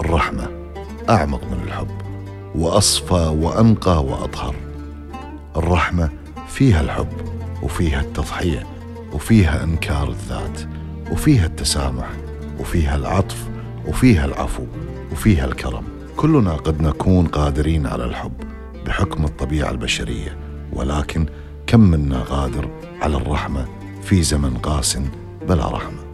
الرحمة أعمق من الحب وأصفى وأنقى وأطهر. الرحمة فيها الحب وفيها التضحية وفيها إنكار الذات وفيها التسامح وفيها العطف وفيها العفو وفيها الكرم. كلنا قد نكون قادرين على الحب بحكم الطبيعة البشرية ولكن كم منا غادر على الرحمة في زمن قاس بلا رحمة؟